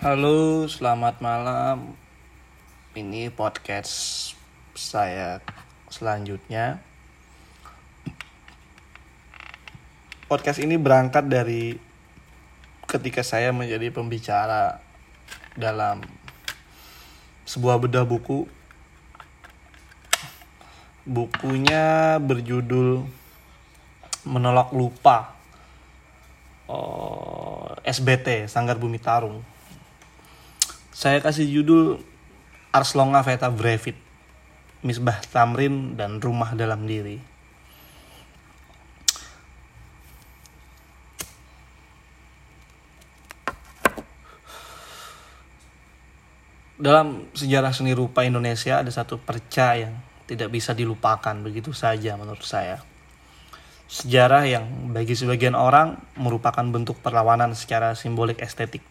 Halo, selamat malam. Ini podcast saya selanjutnya. Podcast ini berangkat dari ketika saya menjadi pembicara dalam sebuah bedah buku. Bukunya berjudul Menolak Lupa. Oh, SBT Sanggar Bumi Tarung saya kasih judul Ars Longa Veta Brevit, Misbah Tamrin dan Rumah Dalam Diri. Dalam sejarah seni rupa Indonesia ada satu perca yang tidak bisa dilupakan begitu saja menurut saya. Sejarah yang bagi sebagian orang merupakan bentuk perlawanan secara simbolik estetik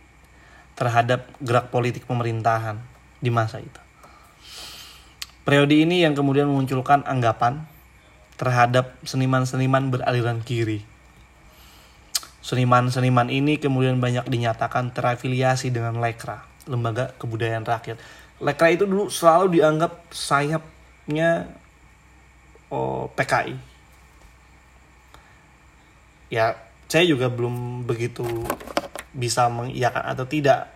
terhadap gerak politik pemerintahan di masa itu. Periode ini yang kemudian memunculkan anggapan terhadap seniman-seniman beraliran kiri. Seniman-seniman ini kemudian banyak dinyatakan terafiliasi dengan Lekra, Lembaga Kebudayaan Rakyat. Lekra itu dulu selalu dianggap sayapnya oh, PKI. Ya, saya juga belum begitu bisa mengiyakan atau tidak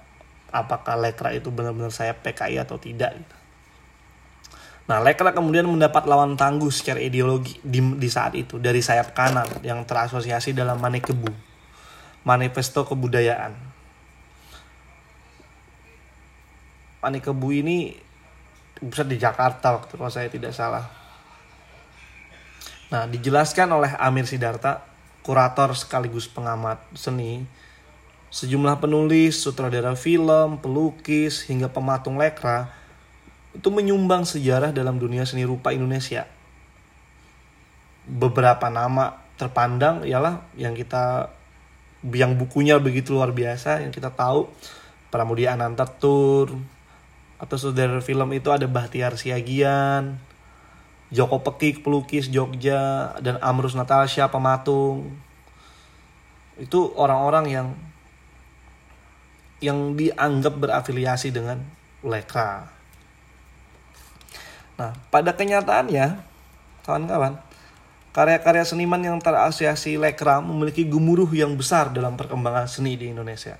apakah Lekra itu benar-benar sayap PKI atau tidak gitu. Nah, Lekra kemudian mendapat lawan tangguh secara ideologi di, di saat itu dari sayap kanan yang terasosiasi dalam Manekebu, Manifesto Kebudayaan. Manekebu ini pusat di Jakarta waktu kalau saya tidak salah. Nah, dijelaskan oleh Amir Sidarta, kurator sekaligus pengamat seni, sejumlah penulis, sutradara film, pelukis, hingga pematung lekra itu menyumbang sejarah dalam dunia seni rupa Indonesia. Beberapa nama terpandang ialah yang kita yang bukunya begitu luar biasa yang kita tahu Pramudia Ananta Tour atau saudara film itu ada Bahtiar Siagian, Joko Pekik pelukis Jogja dan Amrus Natasha pematung. Itu orang-orang yang yang dianggap berafiliasi dengan Lekra. Nah, pada kenyataannya, kawan-kawan, karya-karya seniman yang terasosiasi Lekra memiliki gemuruh yang besar dalam perkembangan seni di Indonesia,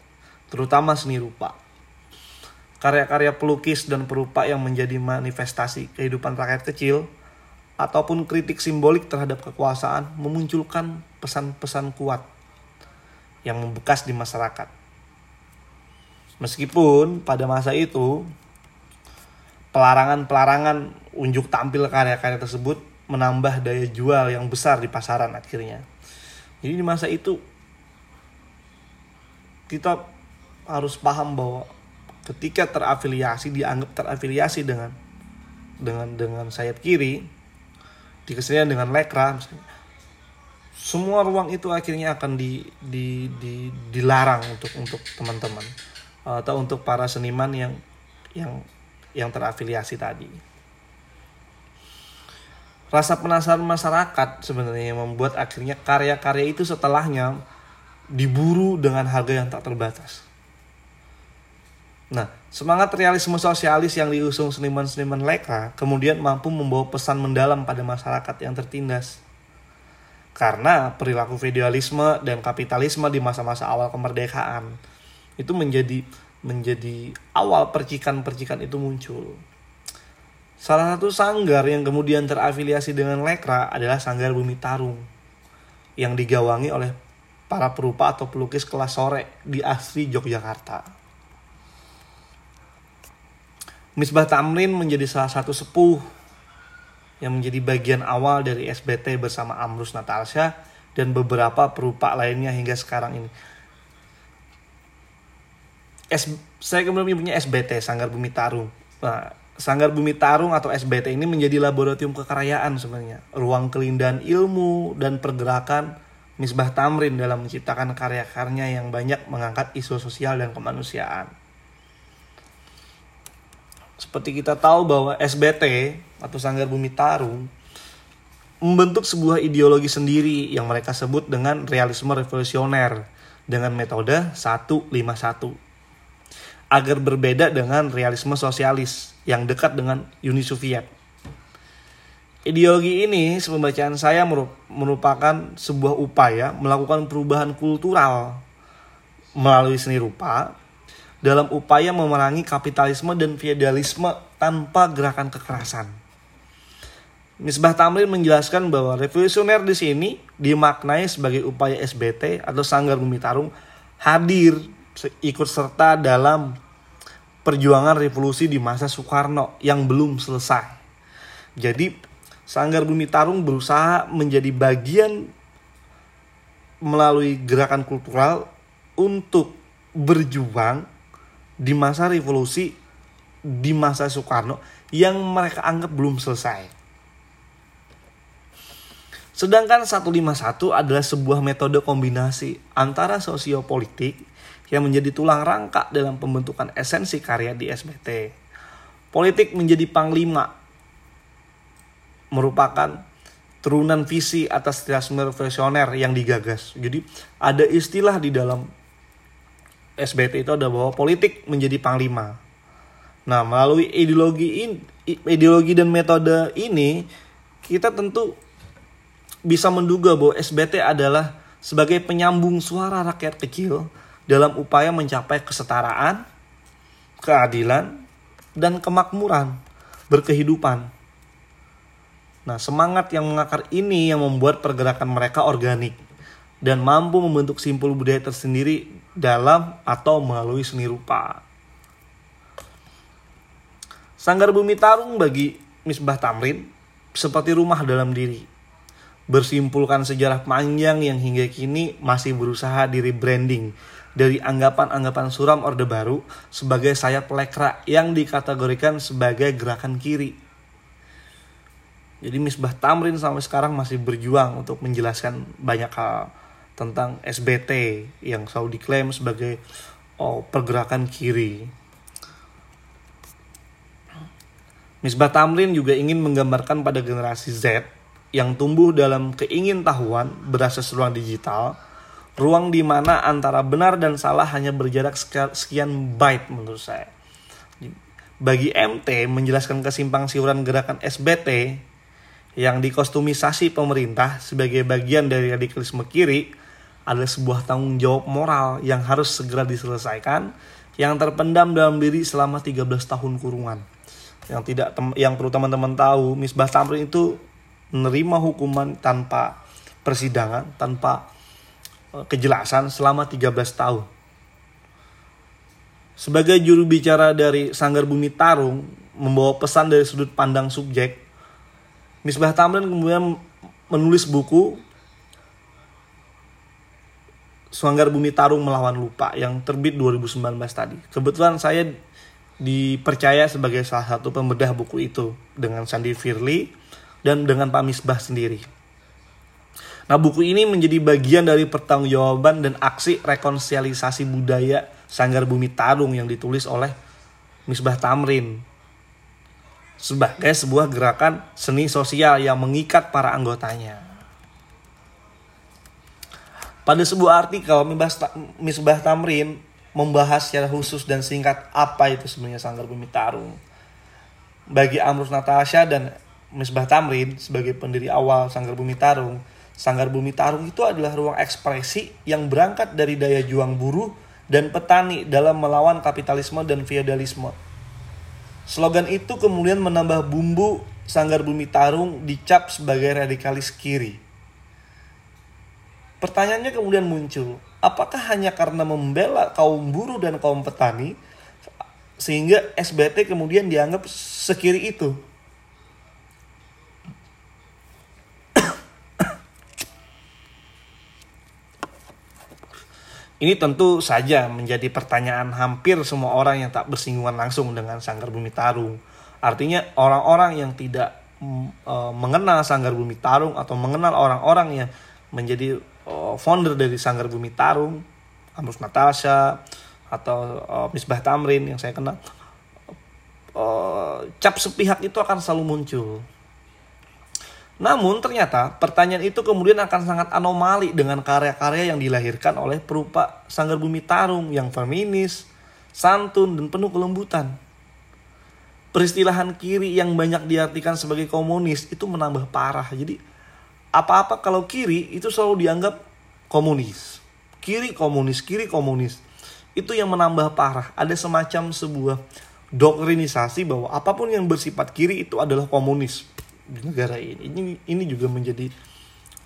terutama seni rupa. Karya-karya pelukis dan perupa yang menjadi manifestasi kehidupan rakyat kecil ataupun kritik simbolik terhadap kekuasaan memunculkan pesan-pesan kuat yang membekas di masyarakat Meskipun pada masa itu pelarangan-pelarangan unjuk tampil karya-karya tersebut menambah daya jual yang besar di pasaran akhirnya. Jadi di masa itu kita harus paham bahwa ketika terafiliasi dianggap terafiliasi dengan dengan dengan sayap kiri di kesenian dengan lekra misalnya, semua ruang itu akhirnya akan di, di, di, dilarang untuk untuk teman-teman atau untuk para seniman yang yang yang terafiliasi tadi. Rasa penasaran masyarakat sebenarnya yang membuat akhirnya karya-karya itu setelahnya diburu dengan harga yang tak terbatas. Nah, semangat realisme sosialis yang diusung seniman-seniman Leka kemudian mampu membawa pesan mendalam pada masyarakat yang tertindas. Karena perilaku feudalisme dan kapitalisme di masa-masa awal kemerdekaan itu menjadi menjadi awal percikan-percikan itu muncul. Salah satu sanggar yang kemudian terafiliasi dengan Lekra adalah Sanggar Bumi Tarung yang digawangi oleh para perupa atau pelukis kelas sore di asli Yogyakarta. Misbah Tamrin menjadi salah satu sepuh yang menjadi bagian awal dari SBT bersama Amrus Natasha dan beberapa perupa lainnya hingga sekarang ini. S, saya kemudian punya SBT Sanggar Bumi Tarung. Nah, Sanggar Bumi Tarung atau SBT ini menjadi laboratorium kekarayaan sebenarnya, ruang kelindahan ilmu dan pergerakan Misbah Tamrin dalam menciptakan karya-karyanya yang banyak mengangkat isu sosial dan kemanusiaan. Seperti kita tahu bahwa SBT atau Sanggar Bumi Tarung membentuk sebuah ideologi sendiri yang mereka sebut dengan realisme revolusioner dengan metode 151 agar berbeda dengan realisme sosialis yang dekat dengan Uni Soviet. Ideologi ini, pembacaan saya merupakan sebuah upaya melakukan perubahan kultural melalui seni rupa dalam upaya memerangi kapitalisme dan feodalisme tanpa gerakan kekerasan. Misbah Tamrin menjelaskan bahwa revolusioner di sini dimaknai sebagai upaya SBT atau Sanggar Bumi Tarung hadir ikut serta dalam perjuangan revolusi di masa Soekarno yang belum selesai. Jadi Sanggar Bumi Tarung berusaha menjadi bagian melalui gerakan kultural untuk berjuang di masa revolusi di masa Soekarno yang mereka anggap belum selesai. Sedangkan 151 adalah sebuah metode kombinasi antara sosiopolitik yang menjadi tulang rangka dalam pembentukan esensi karya di SBT. Politik menjadi panglima merupakan turunan visi atas terorisme revolusioner yang digagas. Jadi ada istilah di dalam SBT itu ada bahwa politik menjadi panglima. Nah, melalui ideologi ini, ideologi dan metode ini kita tentu bisa menduga bahwa SBT adalah sebagai penyambung suara rakyat kecil dalam upaya mencapai kesetaraan, keadilan, dan kemakmuran berkehidupan Nah, semangat yang mengakar ini yang membuat pergerakan mereka organik dan mampu membentuk simpul budaya tersendiri dalam atau melalui seni rupa. Sanggar Bumi Tarung bagi Misbah Tamrin seperti rumah dalam diri. Bersimpulkan sejarah panjang yang hingga kini masih berusaha di rebranding dari anggapan-anggapan suram Orde Baru sebagai sayap lekra yang dikategorikan sebagai gerakan kiri jadi Misbah Tamrin sampai sekarang masih berjuang untuk menjelaskan banyak hal tentang SBT yang selalu diklaim sebagai oh, pergerakan kiri. Misbah Tamrin juga ingin menggambarkan pada generasi Z yang tumbuh dalam keingintahuan berasas ruang digital, ruang di mana antara benar dan salah hanya berjarak sekian byte menurut saya. Bagi MT menjelaskan kesimpang siuran gerakan SBT yang dikostumisasi pemerintah sebagai bagian dari radikalisme kiri adalah sebuah tanggung jawab moral yang harus segera diselesaikan yang terpendam dalam diri selama 13 tahun kurungan. Yang tidak yang perlu teman-teman tahu, Misbah Tamrin itu menerima hukuman tanpa persidangan, tanpa kejelasan selama 13 tahun. Sebagai juru bicara dari Sanggar Bumi Tarung, membawa pesan dari sudut pandang subjek, Misbah Tamrin kemudian menulis buku Suanggar Bumi Tarung Melawan Lupa yang terbit 2019 tadi. Kebetulan saya dipercaya sebagai salah satu pembedah buku itu dengan Sandy Firly dan dengan Pak Misbah sendiri. Nah buku ini menjadi bagian dari pertanggungjawaban dan aksi rekonsiliasi budaya Sanggar Bumi Tarung yang ditulis oleh Misbah Tamrin sebagai sebuah gerakan seni sosial yang mengikat para anggotanya. Pada sebuah artikel, Misbah Tamrin membahas secara khusus dan singkat apa itu sebenarnya Sanggar Bumi Tarung. Bagi Amrus Natasha dan Misbah Tamrin sebagai pendiri awal Sanggar Bumi Tarung, Sanggar Bumi Tarung itu adalah ruang ekspresi yang berangkat dari daya juang buruh dan petani dalam melawan kapitalisme dan feodalisme Slogan itu kemudian menambah bumbu Sanggar Bumi Tarung dicap sebagai radikalis kiri. Pertanyaannya kemudian muncul, apakah hanya karena membela kaum buruh dan kaum petani sehingga SBT kemudian dianggap sekiri itu? Ini tentu saja menjadi pertanyaan hampir semua orang yang tak bersinggungan langsung dengan Sanggar Bumi Tarung. Artinya orang-orang yang tidak e, mengenal Sanggar Bumi Tarung atau mengenal orang-orang yang menjadi e, founder dari Sanggar Bumi Tarung, Amrus Natasha atau e, Misbah Tamrin yang saya kenal, cap sepihak itu akan selalu muncul namun ternyata pertanyaan itu kemudian akan sangat anomali dengan karya-karya yang dilahirkan oleh perupa Sanggar Bumi Tarung yang feminis, santun, dan penuh kelembutan. Peristilahan kiri yang banyak diartikan sebagai komunis itu menambah parah. Jadi apa-apa kalau kiri itu selalu dianggap komunis. Kiri komunis, kiri komunis. Itu yang menambah parah. Ada semacam sebuah doktrinisasi bahwa apa pun yang bersifat kiri itu adalah komunis di negara ini. Ini ini juga menjadi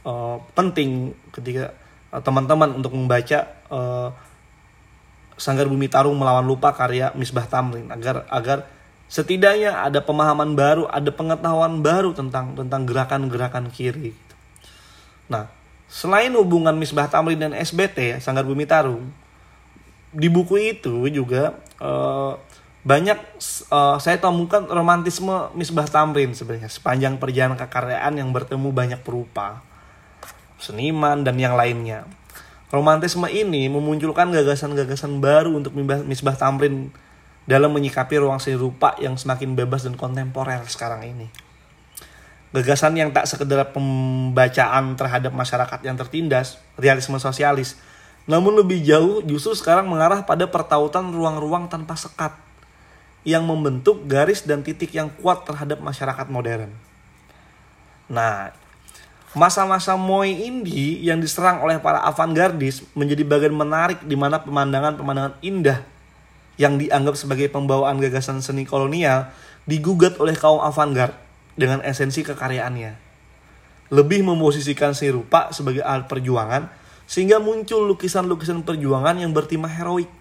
uh, penting ketika uh, teman-teman untuk membaca uh, Sanggar Bumi Tarung melawan lupa karya Misbah Tamrin agar agar setidaknya ada pemahaman baru, ada pengetahuan baru tentang tentang gerakan-gerakan kiri. Nah, selain hubungan Misbah Tamrin dan SBT, Sanggar Bumi Tarung, di buku itu juga uh, banyak uh, saya temukan romantisme Misbah Tamrin sebenarnya sepanjang perjalanan kekaryaan yang bertemu banyak perupa seniman dan yang lainnya. Romantisme ini memunculkan gagasan-gagasan baru untuk Misbah Tamrin dalam menyikapi ruang seni rupa yang semakin bebas dan kontemporer sekarang ini. Gagasan yang tak sekedar pembacaan terhadap masyarakat yang tertindas, realisme sosialis, namun lebih jauh justru sekarang mengarah pada pertautan ruang-ruang tanpa sekat yang membentuk garis dan titik yang kuat terhadap masyarakat modern. Nah, masa-masa Moy Indie yang diserang oleh para avantgardis menjadi bagian menarik di mana pemandangan-pemandangan indah yang dianggap sebagai pembawaan gagasan seni kolonial digugat oleh kaum avantgard dengan esensi kekaryaannya. Lebih memposisikan seni rupa sebagai alat perjuangan sehingga muncul lukisan-lukisan perjuangan yang bertema heroik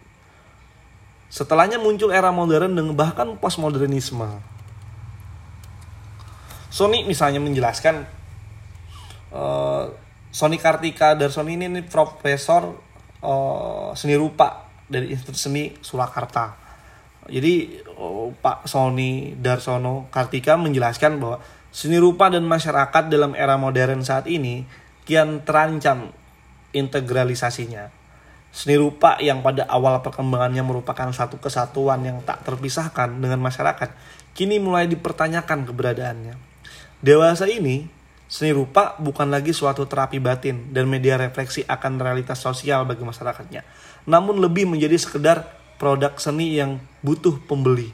Setelahnya muncul era modern dan bahkan postmodernisme. Sony misalnya menjelaskan uh, Sony Kartika Sony ini, ini profesor uh, seni rupa dari Institut Seni Surakarta. Jadi uh, Pak Sony Darsono Kartika menjelaskan bahwa seni rupa dan masyarakat dalam era modern saat ini kian terancam integralisasinya Seni rupa yang pada awal perkembangannya merupakan satu kesatuan yang tak terpisahkan dengan masyarakat, kini mulai dipertanyakan keberadaannya. Dewasa ini, seni rupa bukan lagi suatu terapi batin dan media refleksi akan realitas sosial bagi masyarakatnya, namun lebih menjadi sekedar produk seni yang butuh pembeli.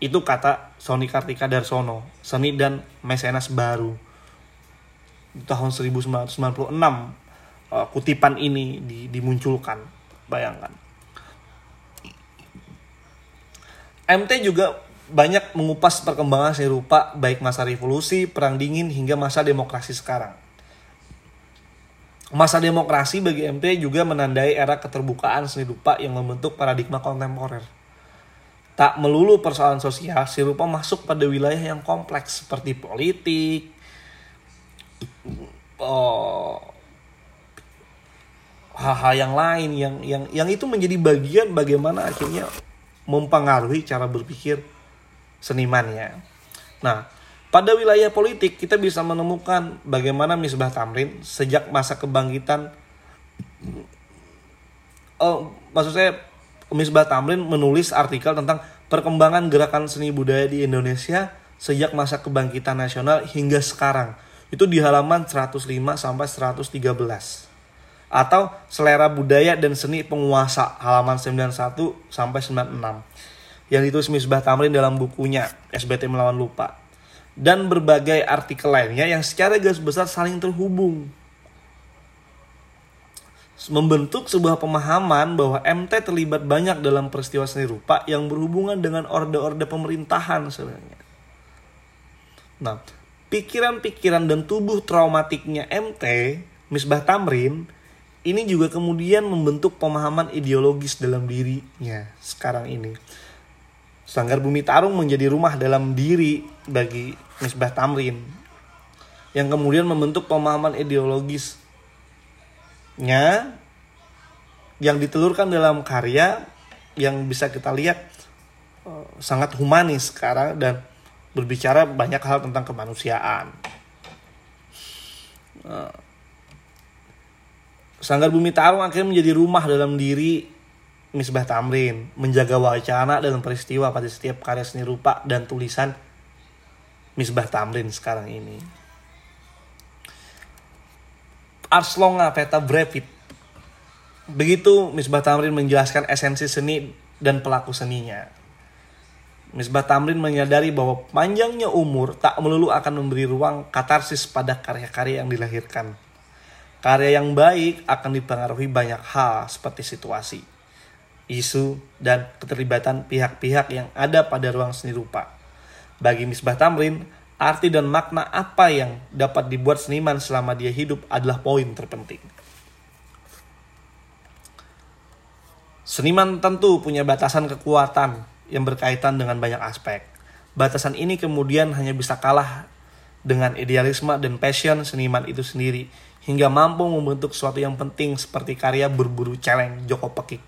Itu kata Sony Kartika Darsono, seni dan mesenas baru. Di tahun 1996 uh, kutipan ini di, dimunculkan. Bayangkan. MT juga banyak mengupas perkembangan seni rupa baik masa revolusi, perang dingin hingga masa demokrasi sekarang. Masa demokrasi bagi MT juga menandai era keterbukaan seni rupa yang membentuk paradigma kontemporer. Tak melulu persoalan sosial, seni masuk pada wilayah yang kompleks seperti politik, oh, hal-hal yang lain yang yang yang itu menjadi bagian bagaimana akhirnya mempengaruhi cara berpikir senimannya. Nah, pada wilayah politik kita bisa menemukan bagaimana Misbah Tamrin sejak masa kebangkitan oh, maksud saya Misbah Tamrin menulis artikel tentang perkembangan gerakan seni budaya di Indonesia sejak masa kebangkitan nasional hingga sekarang. Itu di halaman 105 sampai 113 atau selera budaya dan seni penguasa halaman 91 sampai 96 yang ditulis Misbah Tamrin dalam bukunya SBT Melawan Lupa. Dan berbagai artikel lainnya yang secara garis besar saling terhubung. Membentuk sebuah pemahaman bahwa MT terlibat banyak dalam peristiwa seni rupa yang berhubungan dengan orde-orde pemerintahan sebenarnya. Nah, pikiran-pikiran dan tubuh traumatiknya MT, Misbah Tamrin, ini juga kemudian membentuk pemahaman ideologis dalam dirinya sekarang ini. Sanggar Bumi Tarung menjadi rumah dalam diri bagi Misbah Tamrin yang kemudian membentuk pemahaman ideologisnya yang ditelurkan dalam karya yang bisa kita lihat uh, sangat humanis sekarang dan berbicara banyak hal tentang kemanusiaan. Uh, Sanggar Bumi Tarung akhirnya menjadi rumah dalam diri Misbah Tamrin, menjaga wacana dan peristiwa pada setiap karya seni rupa dan tulisan Misbah Tamrin sekarang ini. Arslonga Peta Brevit. Begitu Misbah Tamrin menjelaskan esensi seni dan pelaku seninya. Misbah Tamrin menyadari bahwa panjangnya umur tak melulu akan memberi ruang katarsis pada karya-karya yang dilahirkan. Karya yang baik akan dipengaruhi banyak hal seperti situasi, isu, dan keterlibatan pihak-pihak yang ada pada ruang seni rupa. Bagi Misbah Tamrin, arti dan makna apa yang dapat dibuat seniman selama dia hidup adalah poin terpenting. Seniman tentu punya batasan kekuatan yang berkaitan dengan banyak aspek. Batasan ini kemudian hanya bisa kalah dengan idealisme dan passion seniman itu sendiri hingga mampu membentuk sesuatu yang penting seperti karya berburu celeng Joko Pekik.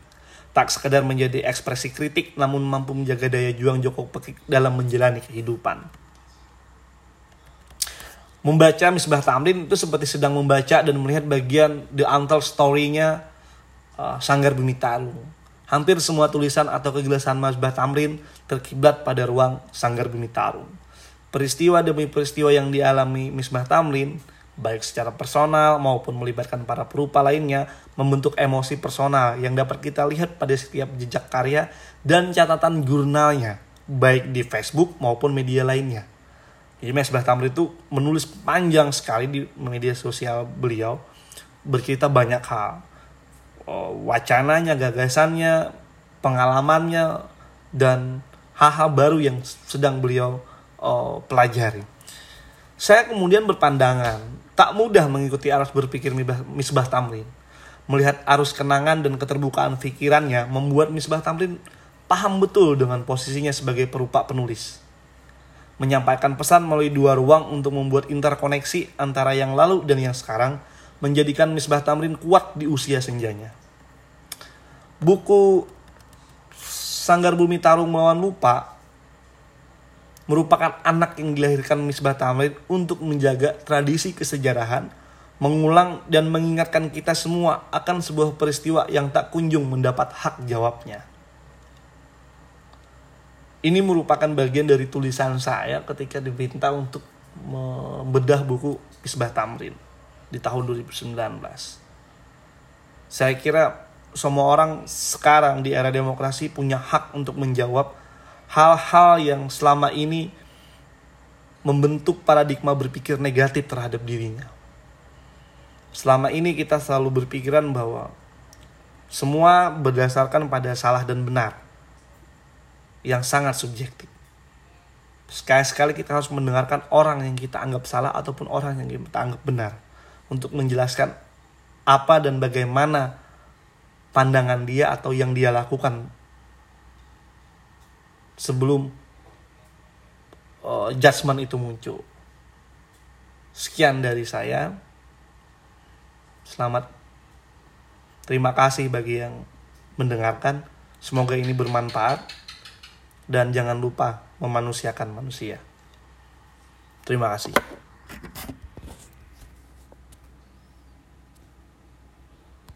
Tak sekedar menjadi ekspresi kritik namun mampu menjaga daya juang Joko Pekik dalam menjalani kehidupan. Membaca Misbah Tamrin itu seperti sedang membaca dan melihat bagian the untold story-nya uh, Sanggar Bumi Tarung. Hampir semua tulisan atau kegelasan Masbah Tamrin terkiblat pada ruang Sanggar Bumi Tarung. Peristiwa demi peristiwa yang dialami Misbah Tamrin, baik secara personal maupun melibatkan para perupa lainnya, membentuk emosi personal yang dapat kita lihat pada setiap jejak karya dan catatan jurnalnya, baik di Facebook maupun media lainnya. Jadi Misbah Tamrin itu menulis panjang sekali di media sosial beliau, bercerita banyak hal uh, wacananya, gagasannya, pengalamannya, dan hal-hal baru yang sedang beliau uh, pelajari. Saya kemudian berpandangan, tak mudah mengikuti arus berpikir Misbah Tamrin. Melihat arus kenangan dan keterbukaan pikirannya membuat Misbah Tamrin paham betul dengan posisinya sebagai perupa penulis. Menyampaikan pesan melalui dua ruang untuk membuat interkoneksi antara yang lalu dan yang sekarang menjadikan Misbah Tamrin kuat di usia senjanya. Buku Sanggar Bumi Tarung Melawan Lupa merupakan anak yang dilahirkan Misbah Tamrin untuk menjaga tradisi kesejarahan, mengulang dan mengingatkan kita semua akan sebuah peristiwa yang tak kunjung mendapat hak jawabnya. Ini merupakan bagian dari tulisan saya ketika diminta untuk membedah buku Misbah Tamrin di tahun 2019. Saya kira semua orang sekarang di era demokrasi punya hak untuk menjawab hal-hal yang selama ini membentuk paradigma berpikir negatif terhadap dirinya. Selama ini kita selalu berpikiran bahwa semua berdasarkan pada salah dan benar yang sangat subjektif. Sekali-sekali kita harus mendengarkan orang yang kita anggap salah ataupun orang yang kita anggap benar untuk menjelaskan apa dan bagaimana pandangan dia atau yang dia lakukan sebelum uh, judgement itu muncul. Sekian dari saya. Selamat. Terima kasih bagi yang mendengarkan. Semoga ini bermanfaat dan jangan lupa memanusiakan manusia. Terima kasih.